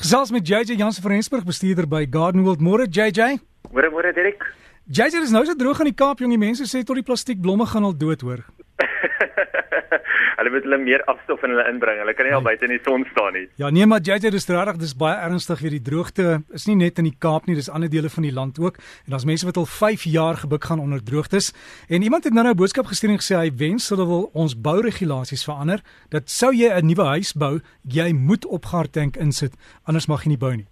Gesels met JJ Jansen van Rensburg, bestuurder by Garden World. Môre JJ. Môre môre Dirk. JJ is nou so droog aan die Kaap, jong, die mense sê tot die plastiekblomme gaan al dood hoor. hulle moet hulle meer afstof in hulle inbring. Hulle kan nie al buite in die son staan nie. Ja, nee, maar JJ, dis regtig, dis baie ernstig hier die droogte. Is nie net in die Kaap nie, dis ander dele van die land ook. En daar's mense wat al 5 jaar gebuk gaan onder droogtes. En iemand het nou nou 'n boodskap gestuur en gesê hy wens hulle wil ons bouregulasies verander. Dat sou jy 'n nuwe huis bou, jy moet opgaartank insit, anders mag jy nie bou nie.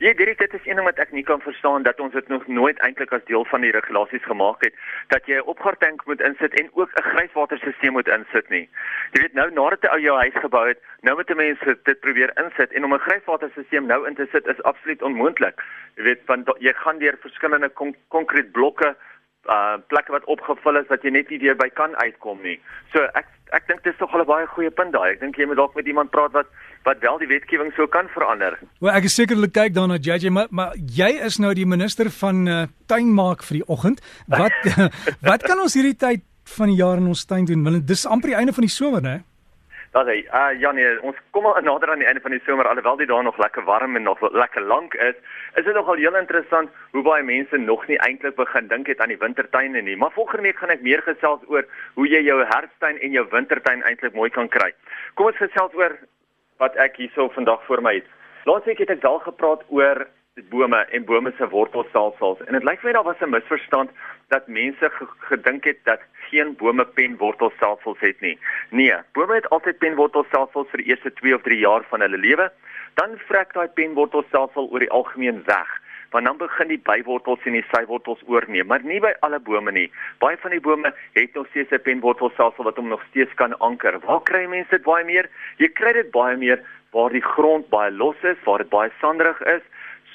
Ja, direk dit is een ding wat ek nie kan verstaan dat ons dit nog nooit eintlik as deel van die regulasies gemaak het dat jy 'n opgaartank moet insit en ook 'n grijswaterstelsel moet insit nie. Jy weet nou nadat jy ou jou huis gebou het, nou moet mense dit probeer insit en om 'n grijswaterstelsel nou in te sit is absoluut onmoontlik. Jy weet want jy gaan deur verskillende kon konkrete blokke uh plekke wat opgevul is wat jy net nie weer by kan uitkom nie. So ek ek dink dis tog al 'n baie goeie punt daai. Ek dink jy moet dalk met iemand praat wat wat wel die wetgewing sou kan verander. Wel ek is sekerlik kyk daarna JJ, maar maar jy is nou die minister van uh, tuinmaak vir die oggend. Wat wat kan ons hierdie tyd van die jaar in ons tuin doen? Want dis amper die einde van die somer, né? Dat hy, uh ja nee, ons kom al nader aan die einde van die somer alhoewel dit daar nog lekker warm en nog lekker lank is. Is dit nogal heel interessant hoe baie mense nog nie eintlik begin dink het aan die wintertuine nie. Maar volgende week gaan ek meer gesels oor hoe jy jou herfsttuin en jou wintertuin eintlik mooi kan kry. Kom ons gesels oor wat ek hierso vandag voor my het. Laasweek het ek daal gepraat oor bome en bome se wortelstelsels en dit lyk vir my daar was 'n misverstand dat mense gedink het dat geen bome penwortelstelsels het nie. Nee, bome het altyd penwortelstelsels vir die eerste 2 of 3 jaar van hulle lewe. Dan vrek daai penwortelstelsel oor die algemeen weg. Want dan begin die bywortels en die sywortels oorneem, maar nie by alle bome nie. Baie van die bome het nog steeds 'n penwortelstelsel wat hom nog steeds kan anker. Waar kry mense dit baie meer? Jy kry dit baie meer waar die grond baie los is, waar dit baie sanderig is,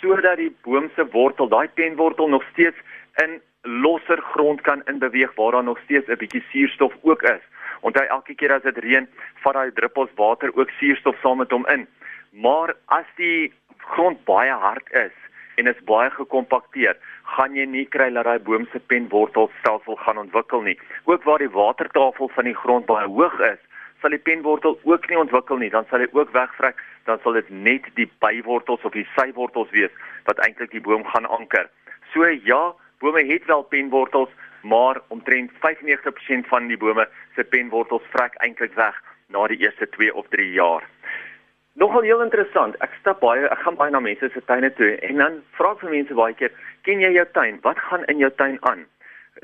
sodat die boom se wortel, daai penwortel nog steeds in losser grond kan inbeweeg waar daar nog steeds 'n bietjie suurstof ook is. Onthou elke keer as dit reën, vat daai druppels water ook suurstof saam met hom in. Maar as die grond baie hard is en is baie gekompakteer, gaan jy nie kry dat daai boom se penwortelstelsel gaan ontwikkel nie. Ook waar die watertafel van die grond baie hoog is, sal die penwortel ook nie ontwikkel nie, dan sal hy ook wegvrek, dan sal dit net die bywortels of die sywortels wees wat eintlik die boom gaan anker. So ja, Bome het wel penwortels, maar omtrent 95% van die bome se penwortels vrek eintlik weg na die eerste 2 of 3 jaar. Nogal heel interessant, ek stap baie, ek gaan baie na mense se tuine toe en dan vra ek vir mense baie keer, "Ken jy jou tuin? Wat gaan in jou tuin aan?"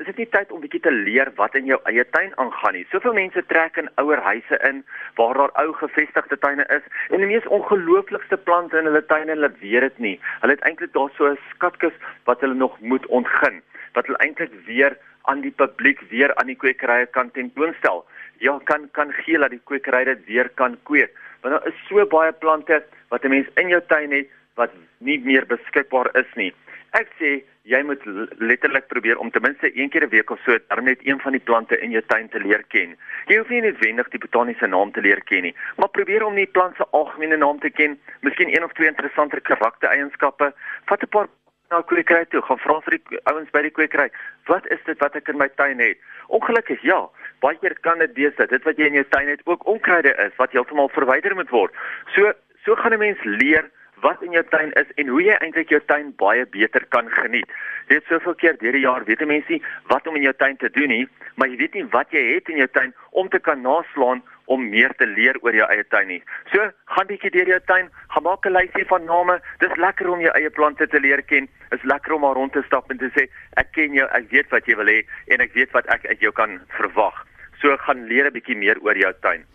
is dit nie tyd om bietjie te leer wat in jou eie tuin aangaan nie. Soveel mense trek in ouer huise in waar daar ou gevestigde tuine is en die mees ongelooflikste plante in hulle tuine, hulle weet dit nie. Hulle het eintlik daar so 'n skatkis wat hulle nog moet ontgin, wat hulle eintlik weer aan die publiek, weer aan die kwekerye kan tentoonstel. Ja, kan kan gee dat die kwekery dit weer kan kweek. Want daar is so baie plante wat 'n mens in jou tuin het wat nie meer beskikbaar is nie. Ek sê jy moet letterlik probeer om ten minste een keer 'n week of so dan net een van die plante in jou tuin te leer ken. Jy hoef nie noodwendig die botaniese naam te leer ken nie, maar probeer om die plant se algemene naam te ken, miskien een of twee interessante karaktereienskappe. Vat 'n paar na nou, kwekery toe, gaan vra vir die ouens by die kwekery, wat is dit wat ek in my tuin het? Ongelukkig ja, baie keer kan dit wees dat dit wat jy in jou tuin het ook onkruide is wat heeltemal verwyder moet word. So so gaan 'n mens leer wat in jou tuin is en hoe jy eintlik jou tuin baie beter kan geniet. Jy het soveel keer deur die jaar weet mense wat om in jou tuin te doen nie, maar jy weet nie wat jy het in jou tuin om te kan naslaan om meer te leer oor jou eie tuin nie. So, gaan bietjie deur jou tuin, gaan maak 'n lysie van name. Dis lekker om jou eie plante te leer ken. Is lekker om maar rond te stap en te sê ek ken jou, ek weet wat jy wil hê en ek weet wat ek uit jou kan verwag. So gaan leer 'n bietjie meer oor jou tuin.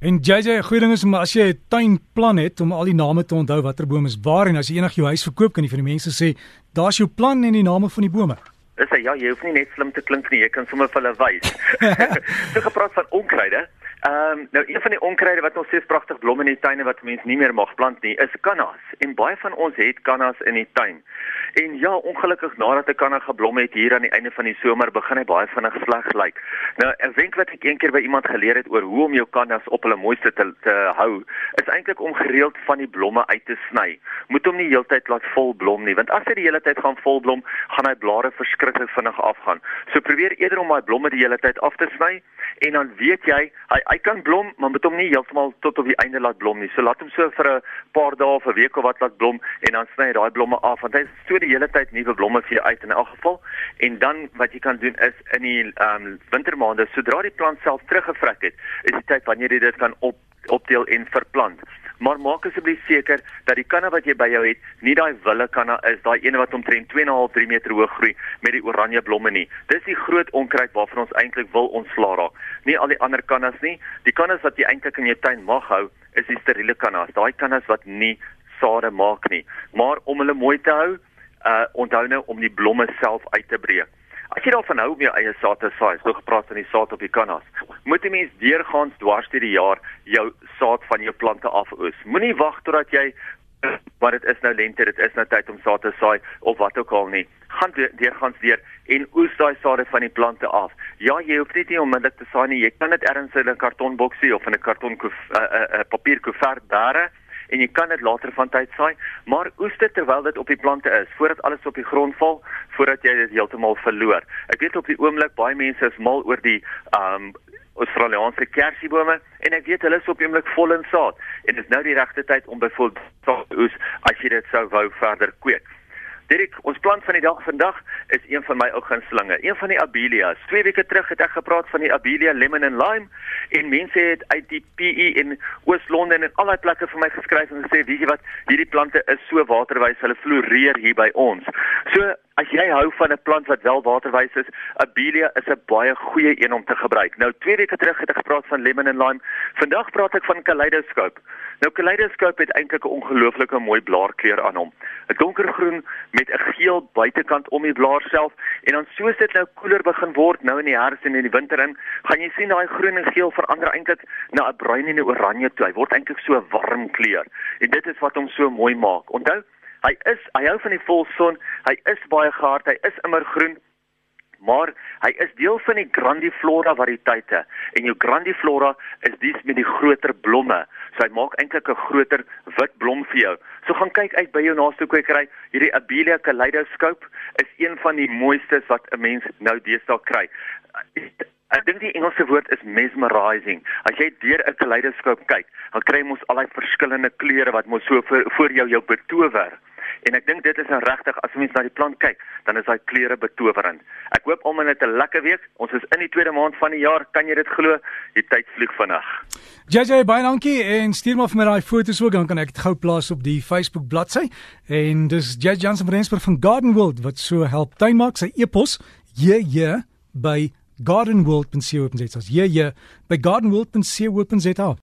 En JJ, goeie ding is om as jy 'n tuinplan het om al die name te onthou watter boom is waar en as jy eendag jou huis verkoop kan jy vir die mense sê, daar's jou plan en die name van die bome. Dis ja, jy hoef nie net slim te klink nie, jy kan sommer vir hulle wys. so gepraat van onkruide. Ehm um, nou een van die onkruide wat nog steeds pragtig blom in die tuine wat mense nie meer mag plant nie, is kannas. En baie van ons het kannas in die tuin. En ja, ongelukkig nadat 'n kanna geblom het hier aan die einde van die somer, begin hy baie vinnig sleg lyk. Nou, 'n wenk wat ek eendag by iemand geleer het oor hoe om jou kannas op hulle mooiste te, te hou, is eintlik om gereeld van die blomme uit te sny. Moet hom nie heeltyd laat vol blom nie, want as hy die hele tyd gaan vol blom, gaan hy blare verskriklik vinnig afgaan. So probeer eerder om daai blomme die hele tyd af te sny en dan weet jy hy Hy kan blom, maar moet hom nie heeltemal tot op die einde laat blom nie. So laat hom so vir 'n paar dae of 'n week of wat laat blom en dan sny jy daai blomme af want hy stoot die hele tyd nuwe blomme vir jou uit in elk geval. En dan wat jy kan doen is in die ehm um, wintermaande, sodra die plant self teruggevrek het, is die tyd wanneer jy dit kan op opdeel en verplant maar maak asseblief seker dat die kanne wat jy by jou het, nie daai wille kanne is, daai ene wat omtrent 2.5 3 meter hoog groei met die oranje blomme nie. Dis die groot onkruid waarvan ons eintlik wil ontslaa raak. Nie al die ander kannes nie. Die kannes wat jy eintlik in jou tuin mag hou, is die steriele kannes. Daai kannes wat nie sade maak nie. Maar om hulle mooi te hou, uh onthou nou om die blomme self uit te breek. As jy daarvan hou om jou eie saad te saai, so gepraat van die saad op die kannas, moet jy mens deurgaans dwars deur die jaar jou saad van jou plante afoes. Moenie wag totdat jy wat dit is nou lente, dit is nou tyd om saad te saai of wat ook al nie. Gaan deurgaans deur en oes daai sade van die plante af. Ja, jy hoef nie onmiddellik te saai nie. Jy kan dit ergens in 'n kartonboksie of in 'n karton uh, uh, uh, papierkoevert bære en jy kan dit later van tyd saai, maar oes dit terwyl dit op die plante is, voordat alles op die grond val, voordat jy dit heeltemal verloor. Ek weet op die oomblik baie mense is mal oor die um Australiese kersiebome en ek weet hulle is op die oomblik vol in saad en dit is nou die regte tyd om byvoorbeeld oes as jy dit sou wou verder kweek. Dirk, ons plant van die dag vandag is een van my ou gunstelinge, een van die abelias. Twee weke terug het ek gepraat van die abelia lemon and lime en mense het uit die PE in Oos-London en al daai plekke vir my geskryf en gesê, "Weet jy wat, hierdie plante is so waterwys, hulle floreer hier by ons." So, as jy hou van 'n plant wat wel waterwys is, abelia is 'n baie goeie een om te gebruik. Nou, twee weke terug het ek gepraat van lemon and lime. Vandag praat ek van kaleidoscope. Nou Kaleidoscope het eintlik 'n ongelooflike mooi blaarkleur aan hom. 'n Donkergroen met 'n geel buitekant om die blaar self en dan soos dit nou koeler begin word nou in die herfs en in die winter in, gaan jy sien daai groen en geel verander eintlik na 'n bruin en 'n oranje toe. Hy word eintlik so 'n warm kleur. En dit is wat hom so mooi maak. Onthou, hy is hy hou van die volson, hy is baie gehard, hy is immergroen maar hy is deel van die grandiflora variëteite en jou grandiflora is dies met die groter blomme. So hy maak eintlik 'n groter wit blom vir jou. So gaan kyk uit by jou naaste kwekery. Hierdie Abelia kaleidoscope is een van die mooistes wat 'n mens nou deesdae kry. Ek dink die Engelse woord is mesmerizing. As jy deur 'n kaleidoscope kyk, dan kry jy mos al daai verskillende kleure wat mos so vir, voor jou jou betower. En ek dink dit is nou regtig as mens na die plant kyk, dan is daai kleure betowerend. Ek hoop almal het 'n lekker week. Ons is in die tweede maand van die jaar, kan jy dit glo? Die tyd vlieg vinnig. JJ baie dankie en stuur maar vir my daai foto's ook dan kan ek dit gou plaas op die Facebook bladsy. En dis JJ Jansen van Rensburg van Garden World wat so help tuin maak sy e-pos JJ by gardenworld.co.za. JJ by gardenworld.co.za.